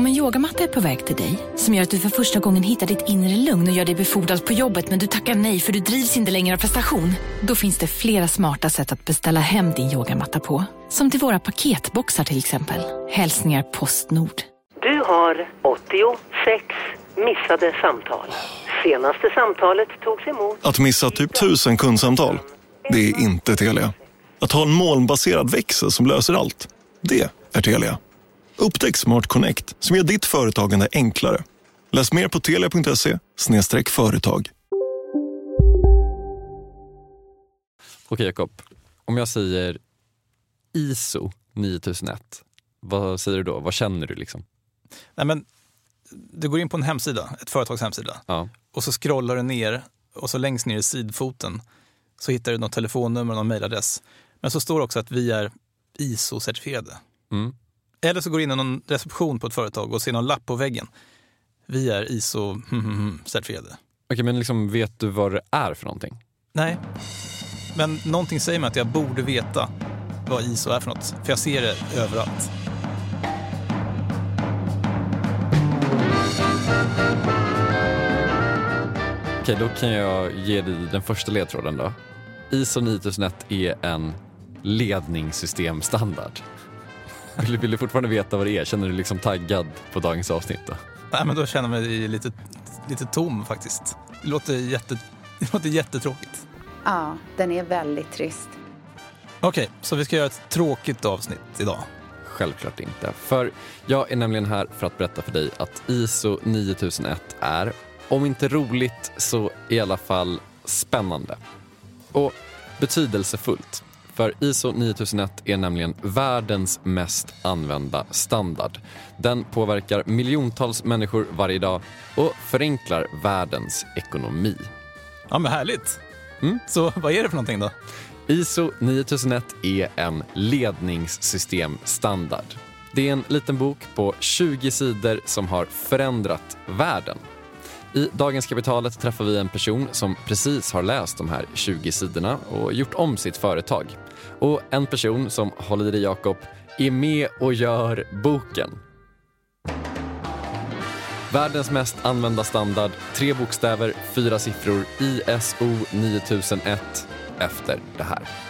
Om en yogamatta är på väg till dig, som gör att du för första gången hittar ditt inre lugn och gör dig befordrad på jobbet men du tackar nej för du drivs inte längre av prestation. Då finns det flera smarta sätt att beställa hem din yogamatta på. Som till våra paketboxar till exempel. Hälsningar Postnord. Du har 86 missade samtal. Senaste samtalet togs emot... Att missa typ tusen kundsamtal, det är inte Telia. Att ha en molnbaserad växel som löser allt, det är Telia. Upptäck Smart Connect som gör ditt företagande enklare. Läs mer på telia.se företag. Okej Jakob, om jag säger ISO 9001, vad säger du då? Vad känner du liksom? Nej, men, du går in på en hemsida, ett företags hemsida, Ja. och så scrollar du ner och så längst ner i sidfoten så hittar du något telefonnummer och någon mejladress. Men så står det också att vi är ISO-certifierade. Mm. Eller så går du in i någon reception på ett företag och ser någon lapp på väggen. Vi är ISO-certifierade. Okej, men liksom, vet du vad det är för någonting? Nej, men någonting säger mig att jag borde veta vad ISO är för något. För jag ser det överallt. Okej, då kan jag ge dig den första ledtråden då. ISO 9001 är en ledningssystemstandard. Vill, vill du fortfarande veta vad det är? Känner du dig liksom taggad på dagens avsnitt då? Nej, men då känner jag mig lite, lite tom faktiskt. Det låter, jätte, det låter jättetråkigt. Ja, den är väldigt trist. Okej, så vi ska göra ett tråkigt avsnitt idag. Självklart inte. För jag är nämligen här för att berätta för dig att ISO 9001 är, om inte roligt, så i alla fall spännande. Och betydelsefullt. För ISO 9001 är nämligen världens mest använda standard. Den påverkar miljontals människor varje dag och förenklar världens ekonomi. Ja, men härligt. Mm. Så vad är det för någonting då? ISO 9001 är en ledningssystemstandard. Det är en liten bok på 20 sidor som har förändrat världen. I Dagens Kapitalet träffar vi en person som precis har läst de här 20 sidorna och gjort om sitt företag. Och en person som, håll i dig Jakob, är med och gör boken. Världens mest använda standard, tre bokstäver, fyra siffror, ISO 9001 efter det här.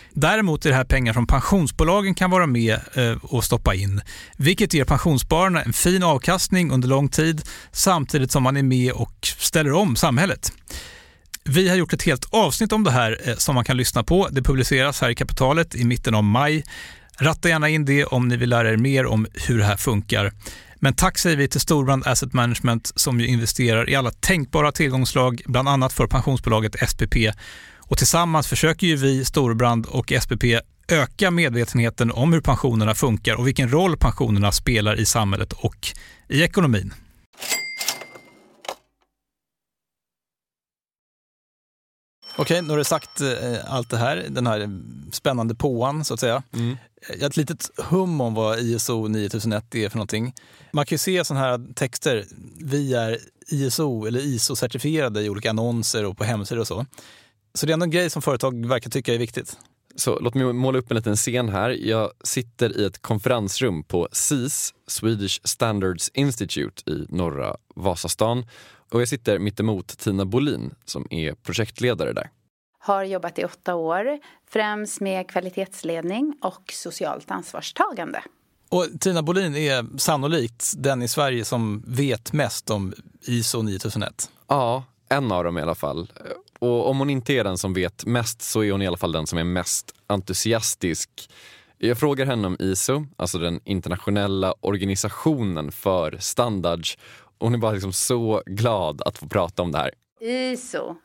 Däremot är det här pengar som pensionsbolagen kan vara med eh, och stoppa in, vilket ger pensionsspararna en fin avkastning under lång tid samtidigt som man är med och ställer om samhället. Vi har gjort ett helt avsnitt om det här eh, som man kan lyssna på. Det publiceras här i Kapitalet i mitten av maj. Ratta gärna in det om ni vill lära er mer om hur det här funkar. Men tack säger vi till Storbrand Asset Management som ju investerar i alla tänkbara tillgångslag, bland annat för pensionsbolaget SPP. Och tillsammans försöker ju vi, Storbrand och SPP, öka medvetenheten om hur pensionerna funkar och vilken roll pensionerna spelar i samhället och i ekonomin. Okej, nu har du sagt eh, allt det här, den här spännande påan så att säga. Mm. Jag har ett litet hum om vad ISO 9001 är för någonting. Man kan ju se sådana här texter, vi är ISO eller ISO-certifierade i olika annonser och på hemsidor och så. Så det är ändå en grej som företag verkar tycka är viktigt. Så låt mig måla upp en liten scen här. Jag sitter i ett konferensrum på SIS, Swedish Standards Institute i norra Vasastan. Och jag sitter mittemot Tina Bolin som är projektledare där. Har jobbat i åtta år, främst med kvalitetsledning och socialt ansvarstagande. Och Tina Bolin är sannolikt den i Sverige som vet mest om ISO 9001. Ja, en av dem i alla fall. Och om hon inte är den som vet mest så är hon i alla fall den som är mest entusiastisk. Jag frågar henne om ISO, alltså den internationella organisationen för standards. Hon är bara liksom så glad att få prata om det här. ISO,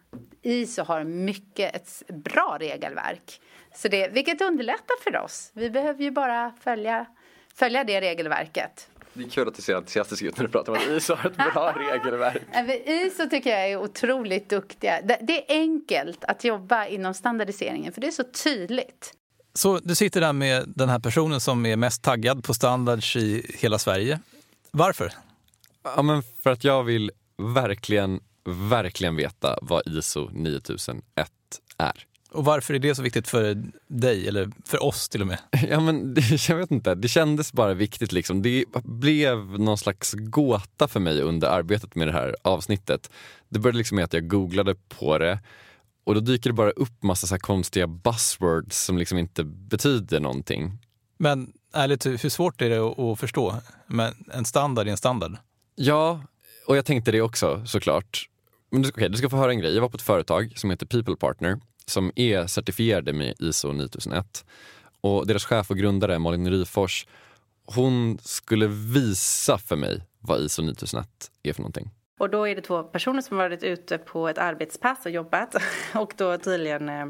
ISO har mycket ett bra regelverk, så det, vilket underlättar för oss. Vi behöver ju bara följa, följa det regelverket. Det är kul att du ser entusiastisk ut när du pratar om att ISO har ett bra regelverk. ISO tycker jag är otroligt duktiga. Det är enkelt att jobba inom standardiseringen för det är så tydligt. Så du sitter där med den här personen som är mest taggad på standards i hela Sverige. Varför? Ja, men för att jag vill verkligen, verkligen veta vad ISO 9001 är. Och varför är det så viktigt för dig, eller för oss till och med? Ja, men det, jag vet inte, det kändes bara viktigt. Liksom. Det blev någon slags gåta för mig under arbetet med det här avsnittet. Det började liksom med att jag googlade på det och då dyker det bara upp massa så konstiga buzzwords som liksom inte betyder någonting. Men ärligt, hur svårt är det att förstå? Men en standard är en standard. Ja, och jag tänkte det också såklart. Men du, okay, du ska få höra en grej. Jag var på ett företag som heter People Partner som är certifierade med ISO 9001. Och deras chef och grundare Malin Ryfors, hon skulle visa för mig vad ISO 9001 är för någonting. Och då är det två personer som varit ute på ett arbetspass och jobbat och då tydligen eh,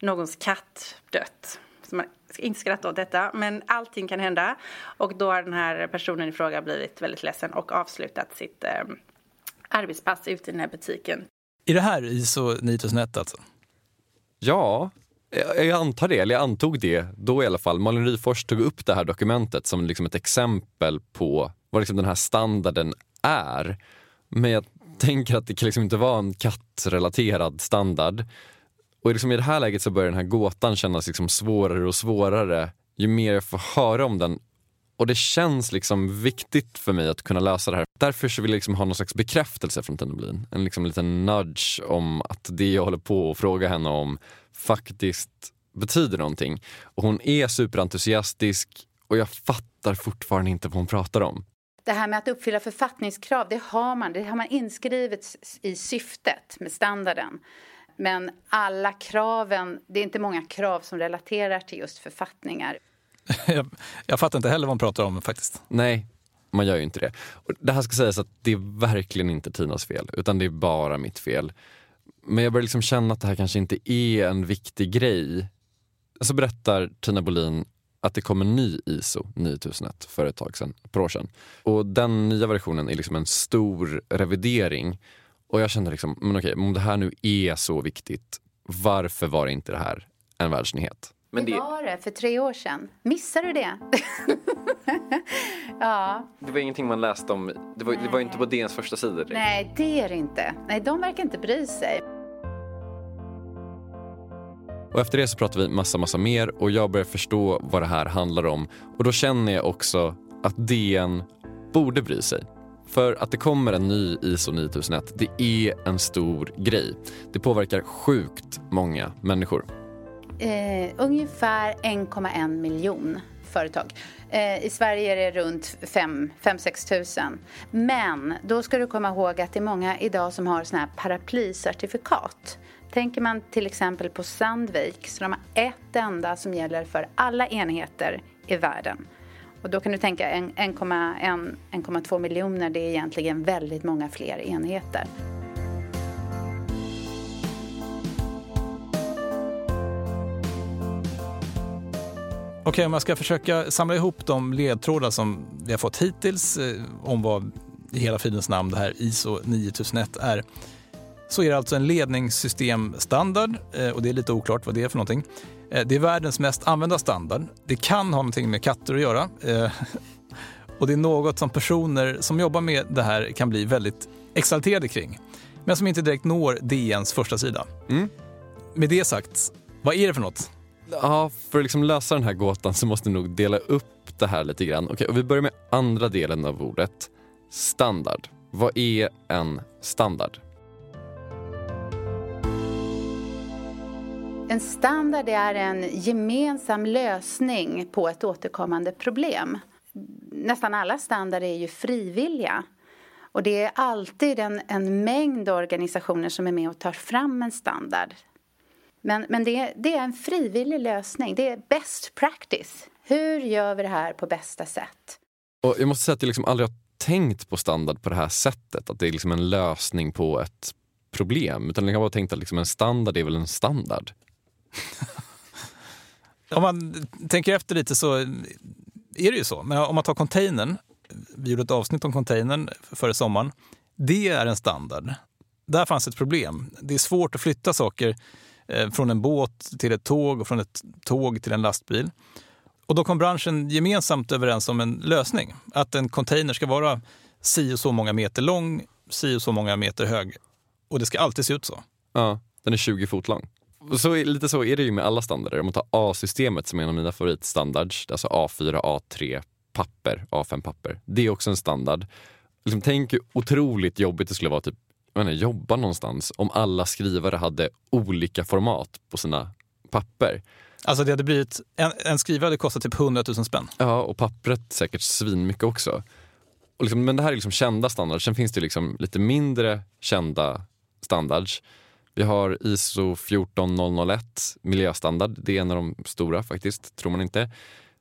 någons katt dött. Så man ska inte skratta åt detta, men allting kan hända. Och då har den här personen i fråga blivit väldigt ledsen och avslutat sitt eh, arbetspass ute i den här butiken. Är det här ISO 9001 alltså? Ja, jag antar det, eller jag antog det då i alla fall. Malin Ryfors tog upp det här dokumentet som liksom ett exempel på vad liksom den här standarden är. Men jag tänker att det kan liksom inte vara en kattrelaterad standard. Och liksom i det här läget så börjar den här gåtan kännas liksom svårare och svårare ju mer jag får höra om den. Och det känns liksom viktigt för mig att kunna lösa det här. Därför så vill jag liksom ha någon slags bekräftelse från Tina En liksom liten nudge om att det jag håller på att fråga henne om faktiskt betyder någonting. Och hon är superentusiastisk och jag fattar fortfarande inte vad hon pratar om. Det här med att uppfylla författningskrav, det har man, det har man inskrivet i syftet med standarden. Men alla kraven, det är inte många krav som relaterar till just författningar jag, jag fattar inte heller vad hon pratar om faktiskt. Nej, man gör ju inte det. Och det här ska sägas att det är verkligen inte Tinas fel, utan det är bara mitt fel. Men jag börjar liksom känna att det här kanske inte är en viktig grej. Så berättar Tina Bolin att det kom en ny ISO 9001 för ett tag sedan, ett par år sedan. Och den nya versionen är liksom en stor revidering. Och jag kände liksom, men okej, om det här nu är så viktigt, varför var inte det här en världsnyhet? Men det... det var det för tre år sedan. Missade du det? ja. Det var ingenting man läste om. Det var, det var inte på DNs första sidor. Nej, det är det inte. Nej, de verkar inte bry sig. Och efter det så pratar vi massa, massa mer och jag börjar förstå vad det här handlar om. Och då känner jag också att DN borde bry sig. För att det kommer en ny ISO 9001, det är en stor grej. Det påverkar sjukt många människor. Eh, ungefär 1,1 miljon företag. Eh, I Sverige är det runt 5-6 tusen. Men då ska du komma ihåg att det är många idag som har såna här paraplycertifikat. Tänker man till exempel på Sandvik så de har ett enda som gäller för alla enheter i världen. Och då kan du tänka 1,2 miljoner, det är egentligen väldigt många fler enheter. Okej, om jag ska försöka samla ihop de ledtrådar som vi har fått hittills eh, om vad i hela fridens namn det här ISO 9001 är. så är det alltså en ledningssystemstandard eh, och det är lite oklart vad det är för någonting. Eh, det är världens mest använda standard. Det kan ha någonting med katter att göra. Och det är något som personer som jobbar med det här kan bli väldigt exalterade kring. Men som inte direkt når DNs första sida. Mm. Med det sagt, vad är det för något? Ja, för att liksom lösa den här gåtan så måste vi nog dela upp det här lite grann. Okej, och vi börjar med andra delen av ordet. Standard. Vad är en standard? En standard är en gemensam lösning på ett återkommande problem. Nästan alla standarder är ju frivilliga. Och det är alltid en, en mängd organisationer som är med och tar fram en standard. Men, men det, det är en frivillig lösning. Det är best practice. Hur gör vi det här på bästa sätt? Och jag måste säga att jag liksom aldrig har tänkt på standard på det här sättet. Att det är liksom en lösning på ett problem. Utan jag har bara tänkt att liksom en standard är väl en standard. om man tänker efter lite så är det ju så. Men om man tar containern. Vi gjorde ett avsnitt om containern före sommaren. Det är en standard. Där fanns ett problem. Det är svårt att flytta saker Eh, från en båt till ett tåg och från ett tåg till en lastbil. Och då kom branschen gemensamt överens om en lösning. Att en container ska vara si och så många meter lång, si och så många meter hög. Och det ska alltid se ut så. Ja, den är 20 fot lång. Så, lite så är det ju med alla standarder. Om man tar A-systemet som är en av mina favoritstandards, alltså A4, A3 papper, A5 papper. Det är också en standard. Liksom, tänk hur otroligt jobbigt det skulle vara typ, inte, jobba någonstans om alla skrivare hade olika format på sina papper. Alltså det hade blivit, en, en skrivare hade kostat typ 100 000 spänn. Ja, och pappret säkert svinmycket också. Och liksom, men det här är liksom kända standards. Sen finns det liksom lite mindre kända standards. Vi har ISO 14001, miljöstandard. Det är en av de stora faktiskt, tror man inte.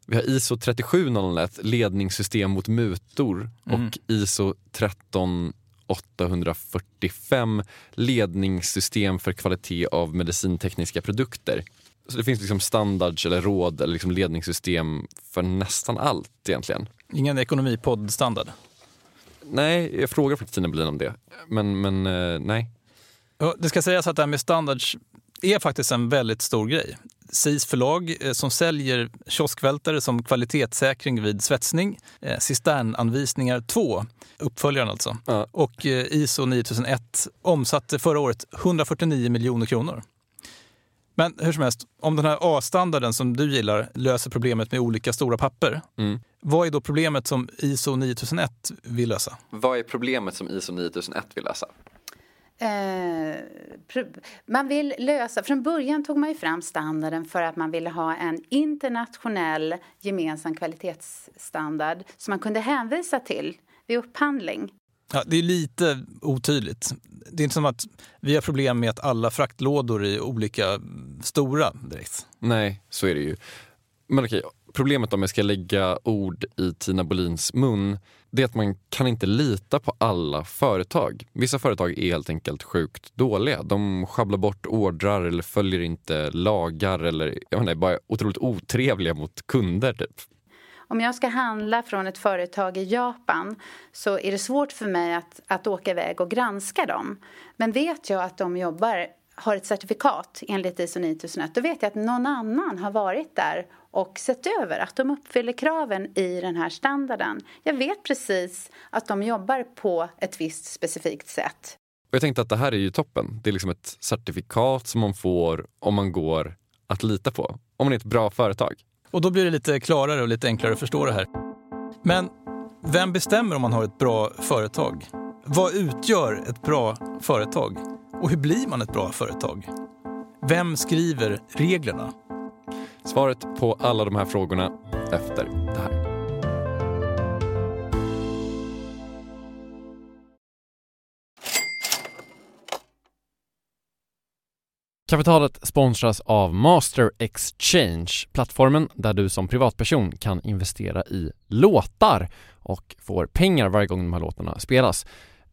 Vi har ISO 37001, ledningssystem mot mutor mm. och ISO 13845, ledningssystem för kvalitet av medicintekniska produkter. Så det finns liksom standards eller råd eller liksom ledningssystem för nästan allt egentligen. Ingen ekonomipodd-standard? Nej, jag frågar faktiskt Tina Bolin om det. Men, men eh, nej. Det ska sägas att det här med standards är faktiskt en väldigt stor grej. SIS förlag eh, som säljer kioskvältare som kvalitetssäkring vid svetsning, eh, cisternanvisningar 2, uppföljaren alltså, ja. och eh, ISO 9001 omsatte förra året 149 miljoner kronor. Men hur som helst, om den här A-standarden som du gillar löser problemet med olika stora papper, mm. vad är då problemet som ISO 9001 vill lösa? Vad är problemet som ISO 9001 vill lösa? Eh, man vill lösa, från början tog man ju fram standarden för att man ville ha en internationell gemensam kvalitetsstandard som man kunde hänvisa till vid upphandling. Ja, det är lite otydligt. Det är inte som att vi har problem med att alla fraktlådor är olika stora direkt. Nej, så är det ju. Men okej, problemet om jag ska lägga ord i Tina Bolins mun det är att man kan inte lita på alla företag. Vissa företag är helt enkelt sjukt dåliga. De sjabblar bort ordrar eller följer inte lagar eller jag menar, är bara otroligt otrevliga mot kunder. Typ. Om jag ska handla från ett företag i Japan så är det svårt för mig att, att åka iväg och granska dem. Men vet jag att de jobbar har ett certifikat enligt ISO 9001 då vet jag att någon annan har varit där och sett över att de uppfyller kraven i den här standarden. Jag vet precis att de jobbar på ett visst specifikt sätt. Jag tänkte att det här är ju toppen. Det är liksom ett certifikat som man får om man går att lita på. Om man är ett bra företag. Och då blir det lite klarare och lite enklare att förstå det här. Men vem bestämmer om man har ett bra företag? Vad utgör ett bra företag? Och hur blir man ett bra företag? Vem skriver reglerna? Svaret på alla de här frågorna efter det här. Kapitalet sponsras av Master Exchange, plattformen där du som privatperson kan investera i låtar och får pengar varje gång de här låtarna spelas.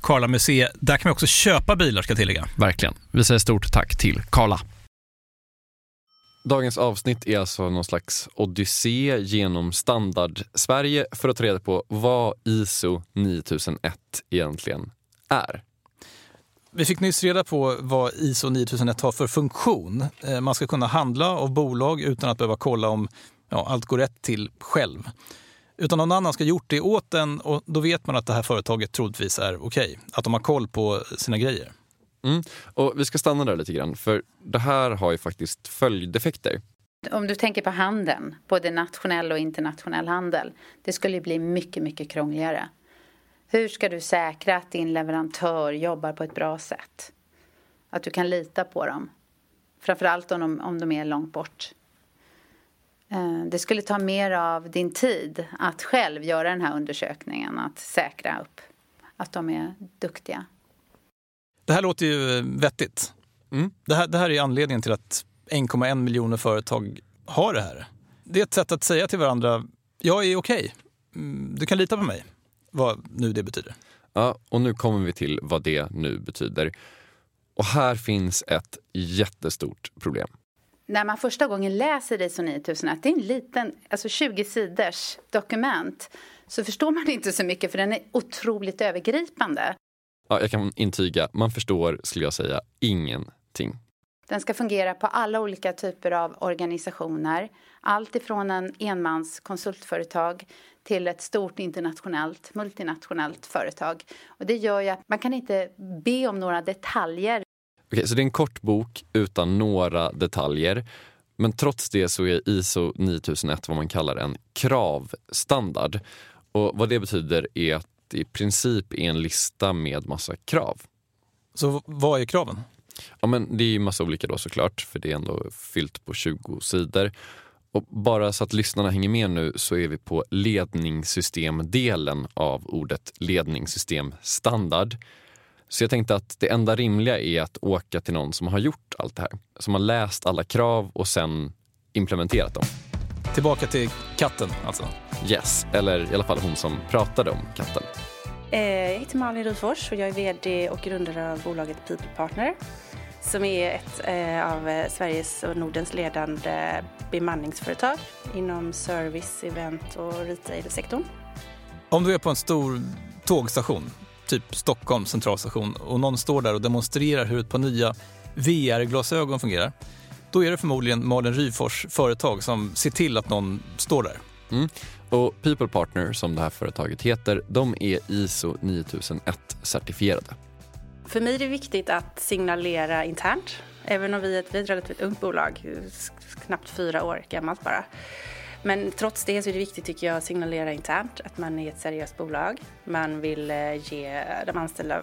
Karla Museet. Där kan man också köpa bilar ska jag tillägga. Verkligen. Vi säger stort tack till Karla. Dagens avsnitt är alltså någon slags odyssé genom standard-Sverige för att ta reda på vad ISO 9001 egentligen är. Vi fick nyss reda på vad ISO 9001 har för funktion. Eh, man ska kunna handla av bolag utan att behöva kolla om ja, allt går rätt till själv. Utan någon annan ska gjort det åt en och då vet man att det här företaget troligtvis är okej. Okay, att de har koll på sina grejer. Mm. Och vi ska stanna där lite grann, för det här har ju faktiskt följdeffekter. Om du tänker på handeln, både nationell och internationell handel, det skulle bli mycket, mycket krångligare. Hur ska du säkra att din leverantör jobbar på ett bra sätt? Att du kan lita på dem. Framförallt om de, om de är långt bort. Eh, det skulle ta mer av din tid att själv göra den här undersökningen, att säkra upp att de är duktiga. Det här låter ju vettigt. Mm. Det, här, det här är anledningen till att 1,1 miljoner företag har det här. Det är ett sätt att säga till varandra, jag är okej, okay. Mm, du kan lita på mig vad nu det betyder. Ja, och nu kommer vi till vad det nu betyder. Och här finns ett jättestort problem. När man första gången läser ISO 9001, det är en liten, alltså 20 sidors dokument, så förstår man inte så mycket för den är otroligt övergripande. Ja, jag kan intyga, man förstår, skulle jag säga, ingenting. Den ska fungera på alla olika typer av organisationer. Allt ifrån en enmans konsultföretag till ett stort internationellt, multinationellt företag. Och det gör ju att man kan inte be om några detaljer. Okej, så det är en kort bok utan några detaljer. Men trots det så är ISO 9001 vad man kallar en kravstandard. Och vad det betyder är att det i princip är en lista med massa krav. Så vad är kraven? Ja, men det är massa olika då såklart, för det är ändå fyllt på 20 sidor. Och bara så att lyssnarna hänger med nu så är vi på ledningssystemdelen av ordet ledningssystemstandard. Så jag tänkte att det enda rimliga är att åka till någon som har gjort allt det här. Som har läst alla krav och sen implementerat dem. Tillbaka till katten alltså? Yes, eller i alla fall hon som pratade om katten. Eh, jag heter Malin Rudfors och jag är VD och grundare av bolaget People Partner som är ett eh, av Sveriges och Nordens ledande bemanningsföretag inom service, event och retail-sektorn. Om du är på en stor tågstation, typ Stockholm centralstation och någon står där och demonstrerar hur ett par nya VR-glasögon fungerar, då är det förmodligen Malin Ryfors företag som ser till att någon står där. Mm. Och People Partner, som det här företaget heter, de är ISO 9001-certifierade. För mig är det viktigt att signalera internt, även om vi är ett, vi är ett relativt ungt bolag, knappt fyra år gammalt bara. Men trots det så är det viktigt tycker jag att signalera internt att man är ett seriöst bolag. Man vill eh, ge de anställda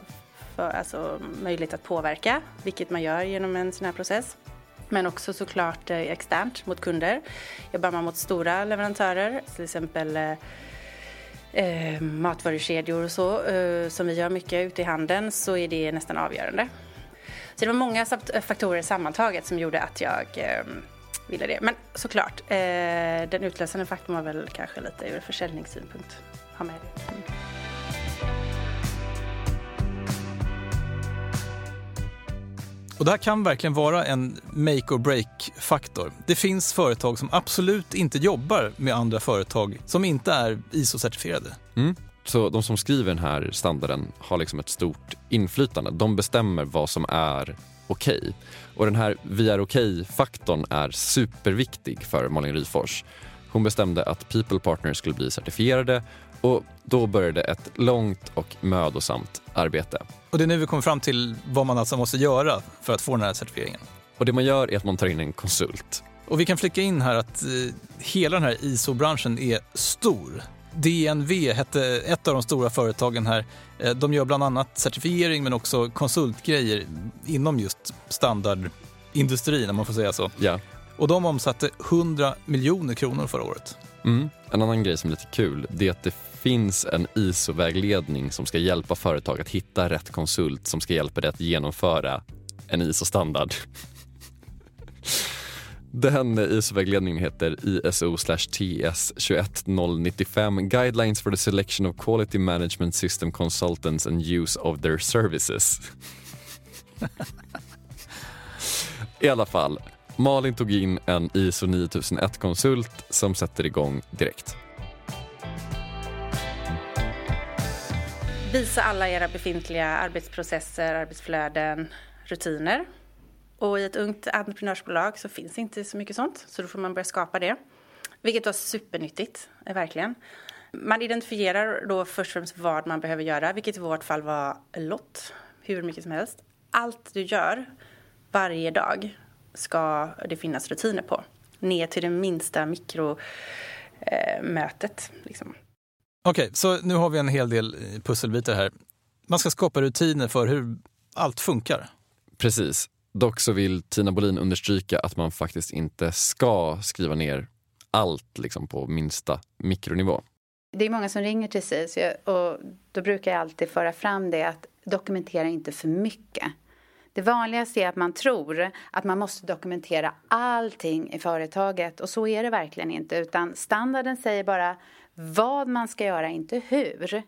för, alltså, möjlighet att påverka, vilket man gör genom en sån här process. Men också såklart eh, externt mot kunder. Jobbar man mot stora leverantörer, till exempel eh, eh, matvarukedjor och så, eh, som vi gör mycket ute i handeln, så är det nästan avgörande. Så det var många faktorer sammantaget som gjorde att jag eh, ville det. Men såklart, eh, den utlösande faktorn var väl kanske lite ur försäljningssynpunkt. Ha med det. Mm. Och det här kan verkligen vara en make or break-faktor. Det finns företag som absolut inte jobbar med andra företag som inte är ISO-certifierade. Mm. Så de som skriver den här standarden har liksom ett stort inflytande. De bestämmer vad som är okej. Okay. Och den här vi är okej-faktorn är superviktig för Malin Ryfors. Hon bestämde att People Partner skulle bli certifierade och då började ett långt och mödosamt arbete. Och det är nu vi kommer fram till vad man alltså måste göra för att få den här certifieringen. Och det man gör är att man tar in en konsult. Och vi kan flika in här att eh, hela den här ISO-branschen är stor. DNV hette ett av de stora företagen här. Eh, de gör bland annat certifiering men också konsultgrejer inom just standardindustrin om man får säga så. Ja. Och de omsatte 100 miljoner kronor förra året. Mm. En annan grej som är lite kul det är att det finns en ISO-vägledning som ska hjälpa företag att hitta rätt konsult som ska hjälpa dig att genomföra en ISO-standard. Den ISO-vägledningen heter ISO TS 21095 Guidelines for the selection of quality management system consultants and use of their services. I alla fall, Malin tog in en ISO 9001-konsult som sätter igång direkt. Visa alla era befintliga arbetsprocesser, arbetsflöden, rutiner. Och i ett ungt entreprenörsbolag så finns inte så mycket sånt, så då får man börja skapa det. Vilket var supernyttigt, eh, verkligen. Man identifierar då först och främst vad man behöver göra, vilket i vårt fall var lott, hur mycket som helst. Allt du gör varje dag ska det finnas rutiner på. Ner till det minsta mikromötet. Eh, liksom. Okej, okay, så nu har vi en hel del eh, pusselbitar här. Man ska skapa rutiner för hur allt funkar. Precis. Dock så vill Tina Bolin understryka att man faktiskt inte ska skriva ner allt liksom på minsta mikronivå. Det är många som ringer till SIS och då brukar jag alltid föra fram det att dokumentera inte för mycket. Det vanligaste är att man tror att man måste dokumentera allting i företaget och så är det verkligen inte utan standarden säger bara vad man ska göra, inte hur.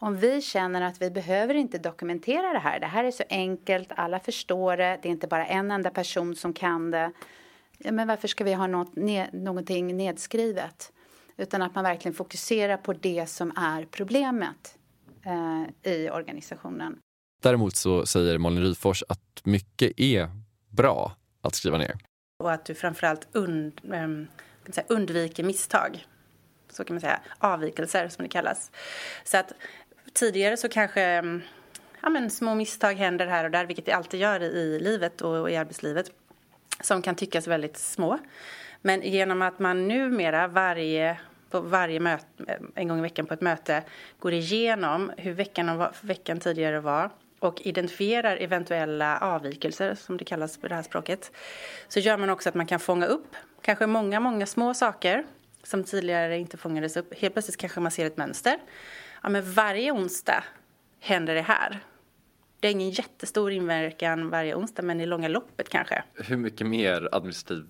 Om vi känner att vi behöver inte dokumentera det här, det här är så enkelt, alla förstår det, det är inte bara en enda person som kan det. Ja, men varför ska vi ha något, ne någonting nedskrivet? Utan att man verkligen fokuserar på det som är problemet eh, i organisationen. Däremot så säger Malin Ryfors att mycket är bra att skriva ner. Och att du framförallt und, um, undviker misstag. Så kan man säga. Avvikelser som det kallas. Så att tidigare så kanske mm, ja, men små misstag händer här och där, vilket det alltid gör i livet och i arbetslivet, som kan tyckas väldigt små. Men genom att man numera varje, på varje möte, eh, en gång i veckan på ett möte går igenom hur veckan, veckan tidigare var och identifierar eventuella avvikelser, som det kallas på det här språket, så gör man också att man kan fånga upp kanske många, många små saker som tidigare inte fångades upp. Helt plötsligt kanske man ser ett mönster. Ja, men varje onsdag händer det här. Det är ingen jättestor inverkan varje onsdag, men i långa loppet kanske. Hur mycket mer administrativ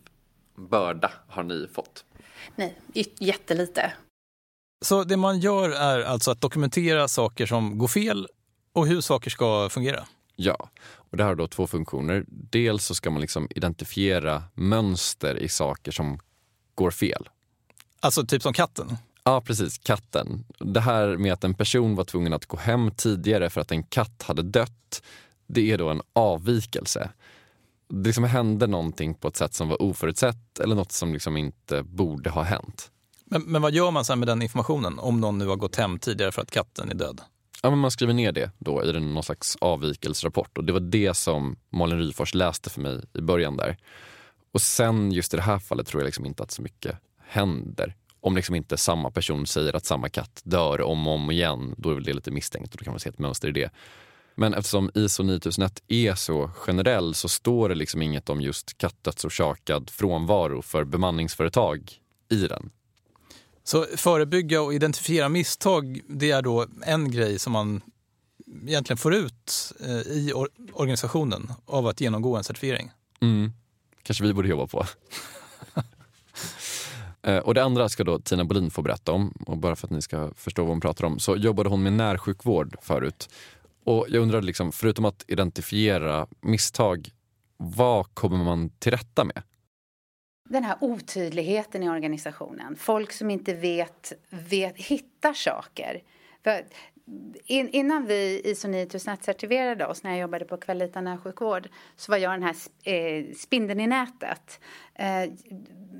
börda har ni fått? Nej, jättelite. Så det man gör är alltså att dokumentera saker som går fel och hur saker ska fungera? Ja, och det här har då två funktioner. Dels så ska man liksom identifiera mönster i saker som går fel. Alltså typ som katten? Ja, precis. Katten. Det här med att en person var tvungen att gå hem tidigare för att en katt hade dött, det är då en avvikelse. Det liksom hände någonting på ett sätt som var oförutsett eller något som liksom inte borde ha hänt. Men, men vad gör man sen med den informationen om någon nu har gått hem tidigare för att katten är död? Ja, men man skriver ner det då i någon slags avvikelserapport och det var det som Malin Ryfors läste för mig i början där. Och sen just i det här fallet tror jag liksom inte att så mycket händer. Om liksom inte samma person säger att samma katt dör om och om igen, då är det lite misstänkt och då kan man se ett mönster i det. Men eftersom ISO 9001 är så generell så står det liksom inget om just kattdödsorsakad frånvaro för bemanningsföretag i den. Så förebygga och identifiera misstag, det är då en grej som man egentligen får ut eh, i organisationen av att genomgå en certifiering? Mm. Kanske vi borde jobba på. Eh, och det andra ska då Tina Bolin få berätta om. Och bara för att ni ska förstå vad hon pratar om så jobbade hon med närsjukvård förut. Och jag undrar, liksom, förutom att identifiera misstag, vad kommer man till rätta med? Den här otydligheten i organisationen. Folk som inte vet, vet hittar saker. För in, innan vi ISO 9001 certifierade oss, när jag jobbade på Kvalita närsjukvård, så var jag den här eh, spindeln i nätet. Eh,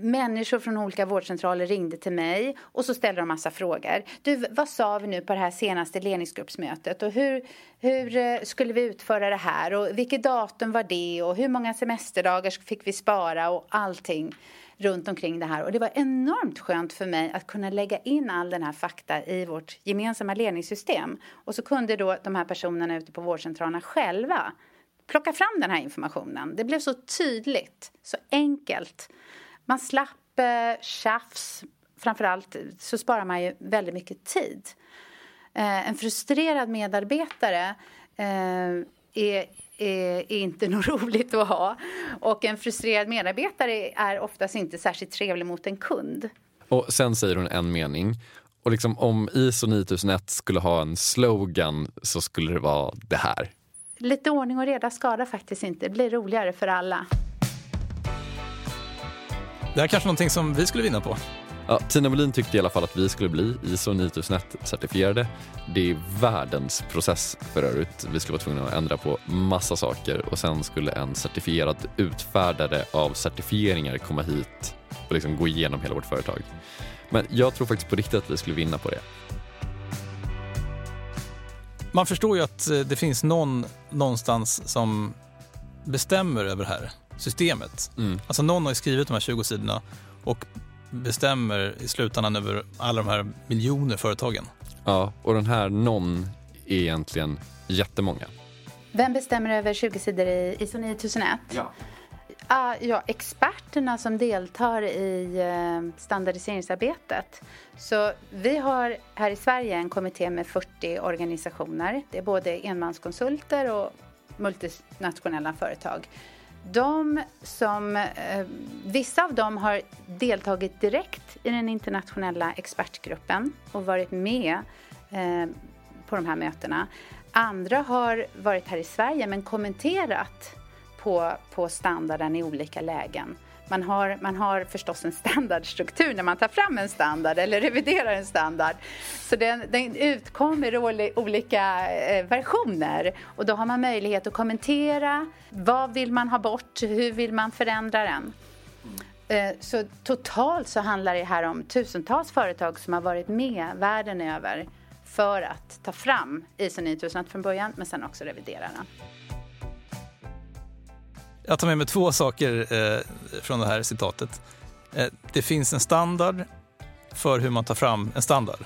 människor från olika vårdcentraler ringde till mig och så ställde de massa frågor. Du, vad sa vi nu på det här senaste ledningsgruppsmötet? Och hur, hur eh, skulle vi utföra det här? Och vilket datum var det? Och hur många semesterdagar fick vi spara? Och allting runt omkring det här. Och det var enormt skönt för mig att kunna lägga in all den här fakta i vårt gemensamma ledningssystem. Och så kunde då de här personerna ute på vårdcentralerna själva plocka fram den här informationen. Det blev så tydligt, så enkelt. Man slapp eh, tjafs. Framförallt så sparar man ju väldigt mycket tid. Eh, en frustrerad medarbetare eh, är är inte något roligt att ha. Och en frustrerad medarbetare är oftast inte särskilt trevlig mot en kund. Och sen säger hon en mening. Och liksom om ISO 9001 skulle ha en slogan så skulle det vara det här. Lite ordning och reda skadar faktiskt inte. Det blir roligare för alla. Det här är kanske någonting som vi skulle vinna på. Ja, Tina Molin tyckte i alla fall att vi skulle bli ISO 9001-certifierade. Det är världens process för övrigt. Vi skulle vara tvungna att ändra på massa saker och sen skulle en certifierad utfärdare av certifieringar komma hit och liksom gå igenom hela vårt företag. Men jag tror faktiskt på riktigt att vi skulle vinna på det. Man förstår ju att eh, det finns någon någonstans som bestämmer över det här systemet. Mm. Alltså någon har skrivit de här 20 sidorna och bestämmer i slutändan över alla de här miljoner företagen. Ja, och den här någon är egentligen jättemånga. Vem bestämmer över 20 sidor i ISO 9001? Ja. Ah, ja, experterna som deltar i eh, standardiseringsarbetet. Så vi har här i Sverige en kommitté med 40 organisationer. Det är både enmanskonsulter och multinationella företag de som, eh, vissa av dem har deltagit direkt i den internationella expertgruppen och varit med eh, på de här mötena. Andra har varit här i Sverige men kommenterat på, på standarden i olika lägen. Man har, man har förstås en standardstruktur när man tar fram en standard eller reviderar en standard. Så den, den utkommer i olika eh, versioner och då har man möjlighet att kommentera. Vad vill man ha bort? Hur vill man förändra den? Eh, så totalt så handlar det här om tusentals företag som har varit med världen över för att ta fram ISO 9001 från början men sen också revidera den. Jag tar med mig två saker eh, från det här citatet. Eh, det finns en standard för hur man tar fram en standard.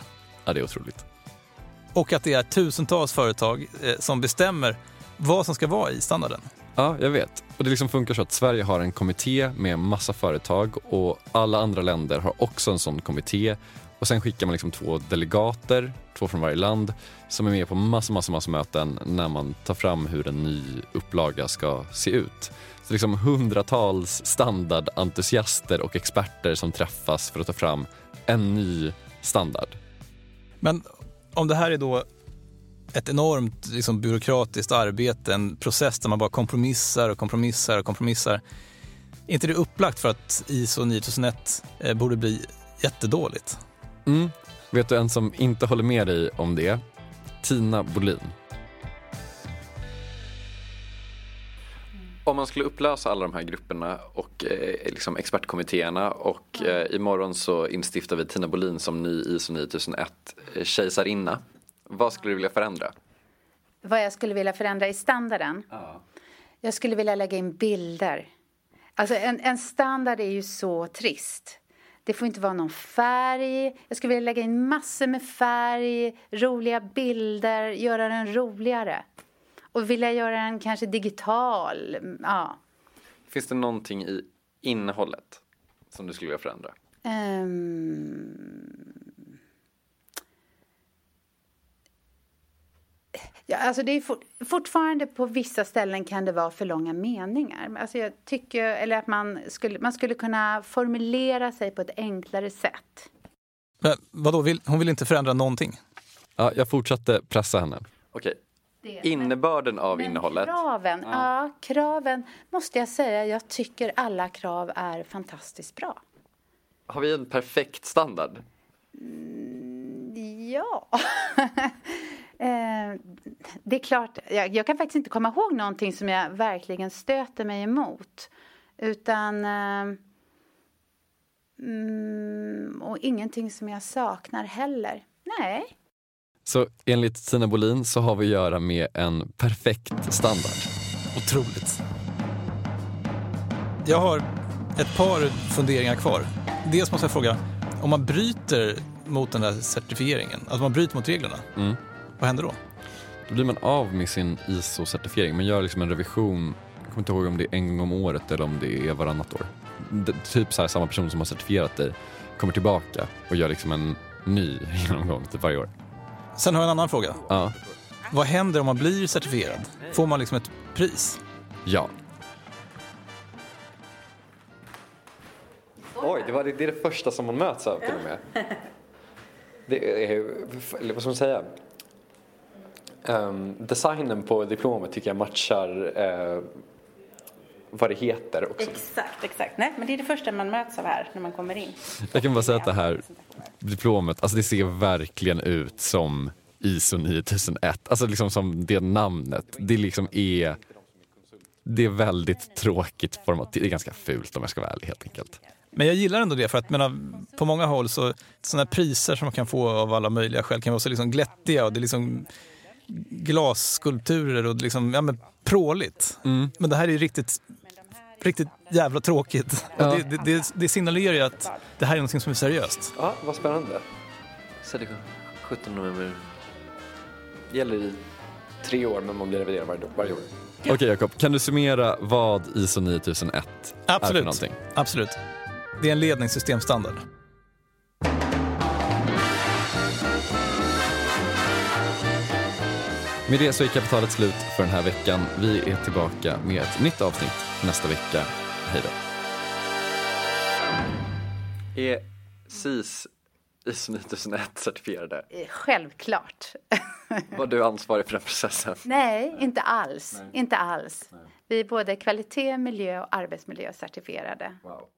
Ja, det är otroligt. Och att det är tusentals företag eh, som bestämmer vad som ska vara i standarden. Ja, jag vet. Och Det liksom funkar så att Sverige har en kommitté med massa företag och alla andra länder har också en sån kommitté. Och Sen skickar man liksom två delegater, två från varje land, som är med på massor, massa, massa möten när man tar fram hur en ny upplaga ska se ut. Så liksom hundratals standardentusiaster och experter som träffas för att ta fram en ny standard. Men om det här är då ett enormt liksom, byråkratiskt arbete, en process där man bara kompromissar och kompromissar och kompromissar. Är inte det upplagt för att ISO 9001 eh, borde bli jättedåligt? Mm. Vet du en som inte håller med dig om det? Tina Bolin. Om man skulle upplösa alla de här grupperna och eh, liksom expertkommittéerna och eh, imorgon så instiftar vi Tina Bolin som ny ISO 9001 eh, kejsarinna. Vad skulle du vilja förändra? Vad jag skulle vilja förändra i standarden? Jag skulle vilja lägga in bilder. Alltså en, en standard är ju så trist. Det får inte vara någon färg. Jag skulle vilja lägga in massor med färg, roliga bilder, göra den roligare. Och vilja göra den kanske digital. Ja. Finns det någonting i innehållet som du skulle vilja förändra? Ehm. Ja, alltså det är fort, fortfarande på vissa ställen kan det vara för långa meningar. Alltså jag tycker, eller att man skulle, man skulle kunna formulera sig på ett enklare sätt. Men vadå, vill, hon vill inte förändra någonting? Ja, jag fortsatte pressa henne. Okej. Det- Innebörden av Men innehållet. Kraven, ja. kraven måste jag säga. Jag tycker alla krav är fantastiskt bra. Har vi en perfekt standard? Ja. Eh, det är klart, jag, jag kan faktiskt inte komma ihåg någonting som jag verkligen stöter mig emot. Utan... eh, Mm, och ingenting som jag saknar heller. Nej. Så enligt Tina Bolin så har vi att göra med en perfekt standard. Otroligt. Jag har ett par funderingar kvar. Dels måste jag fråga, om man bryter mot den där certifieringen, alltså man bryter mot reglerna, Mm. Vad händer då? Då blir man av med sin ISO-certifiering. Man gör liksom en revision, jag kommer inte ihåg om det är en gång om året eller om det är varannat år. Det, typ så här, samma person som har certifierat dig kommer tillbaka och gör liksom en ny genomgång typ varje år. Sen har jag en annan fråga. Ja. Vad händer om man blir certifierad? Får man liksom ett pris? Ja. Oj, det, var, det är det första som man möts av till och med. Det är, vad ska man säga? Ehm, designen på diplomet tycker jag matchar eh, vad det heter också. Exakt, exakt. Nej, men det är det första man möts av här när man kommer in. Jag kan bara säga att det här diplomet, alltså det ser verkligen ut som ISO 9001. Alltså liksom som det namnet. Det liksom är... Det är väldigt tråkigt format. Det är ganska fult om jag ska vara ärlig helt enkelt. Men jag gillar ändå det för att menar, på många håll så sådana priser som man kan få av alla möjliga skäl kan vara så liksom glättiga och det är liksom glasskulpturer och liksom, ja men pråligt. Men det här är riktigt, riktigt jävla tråkigt. Ja. Och det, det, det, det signalerar ju att det här är något som är seriöst. Ja, vad spännande. Silicon 17 november. Gäller i tre år men man blir reviderad varje, varje år. Okej Jakob, kan du summera vad ISO 9001 är för Absolut. någonting? Absolut. Det är en ledningssystemstandard. Med det så är kapitalet slut för den här veckan. Vi är tillbaka med ett nytt avsnitt nästa vecka. Hej då. Är SIS ISO 9001 certifierade? Eh, Självklart. Var du ansvarig för den processen? Nej, inte alls. Inte alls. Vi är både kvalitet, miljö och arbetsmiljö certifierade. Wow.